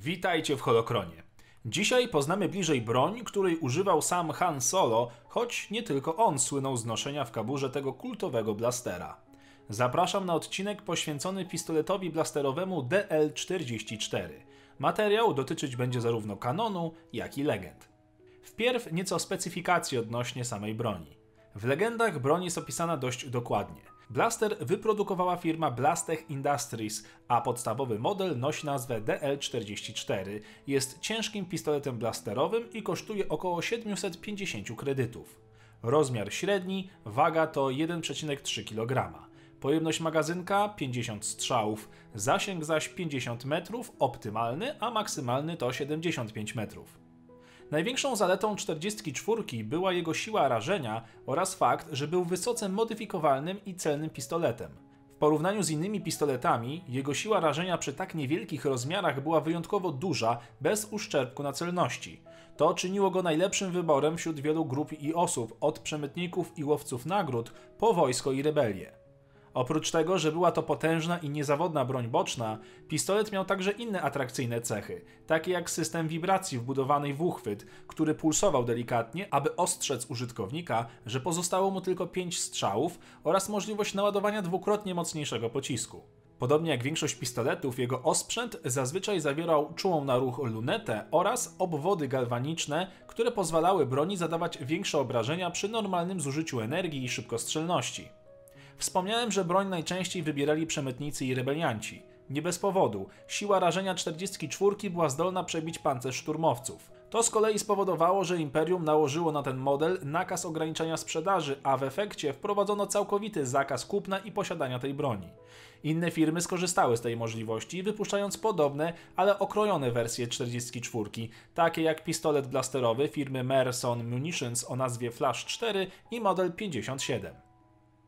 Witajcie w Holokronie. Dzisiaj poznamy bliżej broń, której używał sam Han Solo, choć nie tylko on słynął z noszenia w kaburze tego kultowego blastera. Zapraszam na odcinek poświęcony pistoletowi blasterowemu DL-44. Materiał dotyczyć będzie zarówno kanonu, jak i legend. Wpierw nieco specyfikacji odnośnie samej broni. W legendach broń jest opisana dość dokładnie. Blaster wyprodukowała firma Blastech Industries, a podstawowy model nosi nazwę DL44. Jest ciężkim pistoletem blasterowym i kosztuje około 750 kredytów. Rozmiar średni, waga to 1,3 kg. Pojemność magazynka 50 strzałów, zasięg zaś 50 metrów, optymalny, a maksymalny to 75 metrów. Największą zaletą 44 była jego siła rażenia oraz fakt, że był wysoce modyfikowalnym i celnym pistoletem. W porównaniu z innymi pistoletami, jego siła rażenia przy tak niewielkich rozmiarach była wyjątkowo duża, bez uszczerbku na celności. To czyniło go najlepszym wyborem wśród wielu grup i osób, od przemytników i łowców nagród po wojsko i rebelię. Oprócz tego, że była to potężna i niezawodna broń boczna, pistolet miał także inne atrakcyjne cechy, takie jak system wibracji wbudowany w uchwyt, który pulsował delikatnie, aby ostrzec użytkownika, że pozostało mu tylko 5 strzałów oraz możliwość naładowania dwukrotnie mocniejszego pocisku. Podobnie jak większość pistoletów, jego osprzęt zazwyczaj zawierał czułą na ruch lunetę oraz obwody galwaniczne, które pozwalały broni zadawać większe obrażenia przy normalnym zużyciu energii i szybkostrzelności. Wspomniałem, że broń najczęściej wybierali przemytnicy i rebelianci. Nie bez powodu. Siła rażenia 44 była zdolna przebić pancerz szturmowców. To z kolei spowodowało, że Imperium nałożyło na ten model nakaz ograniczania sprzedaży, a w efekcie wprowadzono całkowity zakaz kupna i posiadania tej broni. Inne firmy skorzystały z tej możliwości, wypuszczając podobne, ale okrojone wersje 44, takie jak pistolet blasterowy firmy Merson Munitions o nazwie Flash 4 i model 57.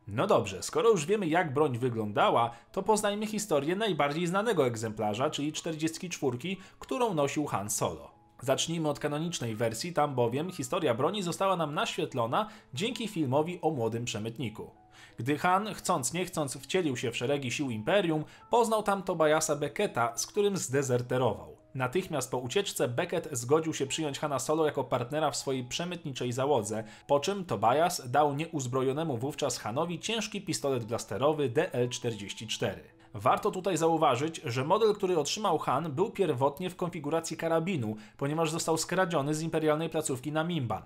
No dobrze, skoro już wiemy jak broń wyglądała, to poznajmy historię najbardziej znanego egzemplarza, czyli 44, którą nosił Han Solo. Zacznijmy od kanonicznej wersji, tam bowiem historia broni została nam naświetlona dzięki filmowi o młodym przemytniku. Gdy Han, chcąc nie chcąc, wcielił się w szeregi sił Imperium, poznał tam Tobiasa Becketa, z którym zdezerterował. Natychmiast po ucieczce Beckett zgodził się przyjąć Hanna Solo jako partnera w swojej przemytniczej załodze, po czym Tobias dał nieuzbrojonemu wówczas Hanowi ciężki pistolet blasterowy DL-44. Warto tutaj zauważyć, że model, który otrzymał Han, był pierwotnie w konfiguracji karabinu, ponieważ został skradziony z imperialnej placówki na Mimban.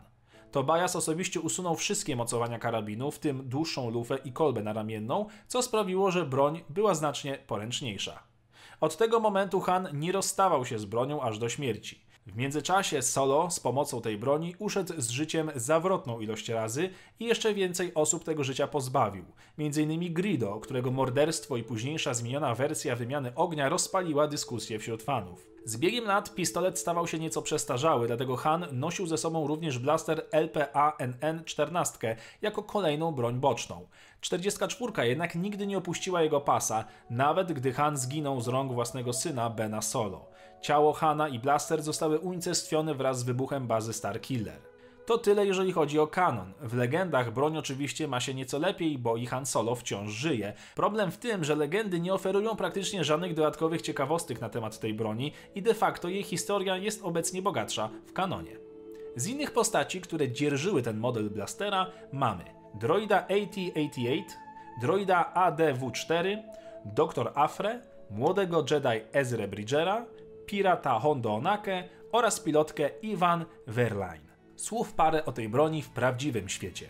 Tobias osobiście usunął wszystkie mocowania karabinu, w tym dłuższą lufę i kolbę naramienną, co sprawiło, że broń była znacznie poręczniejsza. Od tego momentu Han nie rozstawał się z bronią aż do śmierci. W międzyczasie Solo z pomocą tej broni uszedł z życiem zawrotną ilość razy i jeszcze więcej osób tego życia pozbawił. Między innymi Grido, którego morderstwo i późniejsza zmieniona wersja wymiany ognia rozpaliła dyskusję wśród fanów. Z biegiem lat pistolet stawał się nieco przestarzały, dlatego Han nosił ze sobą również blaster LPA-NN-14 jako kolejną broń boczną. 44 jednak nigdy nie opuściła jego pasa, nawet gdy Han zginął z rąk własnego syna Bena Solo. Ciało Hana i blaster zostały unicestwione wraz z wybuchem bazy Starkiller. To tyle, jeżeli chodzi o kanon. W legendach broń oczywiście ma się nieco lepiej, bo i Han Solo wciąż żyje. Problem w tym, że legendy nie oferują praktycznie żadnych dodatkowych ciekawostek na temat tej broni i de facto jej historia jest obecnie bogatsza w kanonie. Z innych postaci, które dzierżyły ten model blastera, mamy droida AT-88, droida ADW-4, Dr. Afre, młodego Jedi Ezra Bridgera, pirata Hondo Onake oraz pilotkę Ivan Verline. Słów parę o tej broni w prawdziwym świecie.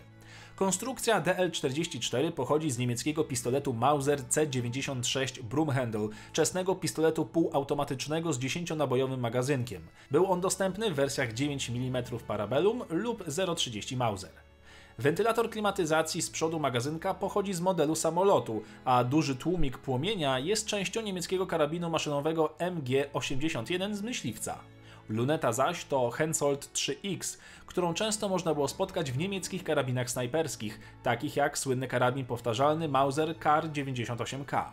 Konstrukcja DL-44 pochodzi z niemieckiego pistoletu Mauser C96 Broomhandle, czesnego pistoletu półautomatycznego z 10-nabojowym magazynkiem. Był on dostępny w wersjach 9 mm Parabellum lub 0,30 Mauser. Wentylator klimatyzacji z przodu magazynka pochodzi z modelu samolotu, a duży tłumik płomienia jest częścią niemieckiego karabinu maszynowego MG81 z myśliwca. Luneta zaś to Hensoldt 3X, którą często można było spotkać w niemieckich karabinach snajperskich, takich jak słynny karabin powtarzalny Mauser Kar 98K.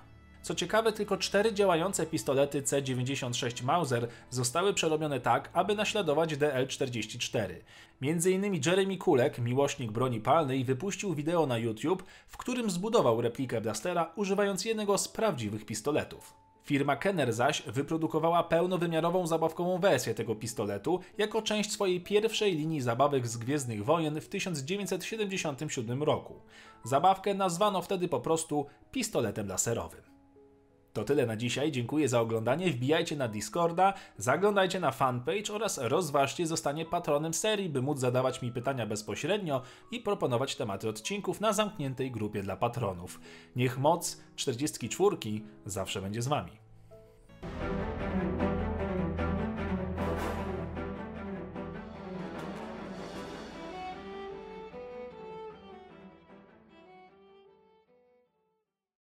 Co ciekawe, tylko cztery działające pistolety C96 Mauser zostały przerobione tak, aby naśladować DL44. Między innymi Jeremy Kulek, miłośnik broni palnej, wypuścił wideo na YouTube, w którym zbudował replikę blastera używając jednego z prawdziwych pistoletów. Firma Kenner zaś wyprodukowała pełnowymiarową zabawkową wersję tego pistoletu jako część swojej pierwszej linii zabawek z Gwiezdnych Wojen w 1977 roku. Zabawkę nazwano wtedy po prostu pistoletem laserowym. To tyle na dzisiaj. Dziękuję za oglądanie. Wbijajcie na Discorda, zaglądajcie na fanpage oraz rozważcie zostanie patronem serii, by móc zadawać mi pytania bezpośrednio i proponować tematy odcinków na zamkniętej grupie dla patronów. Niech moc 44 zawsze będzie z wami.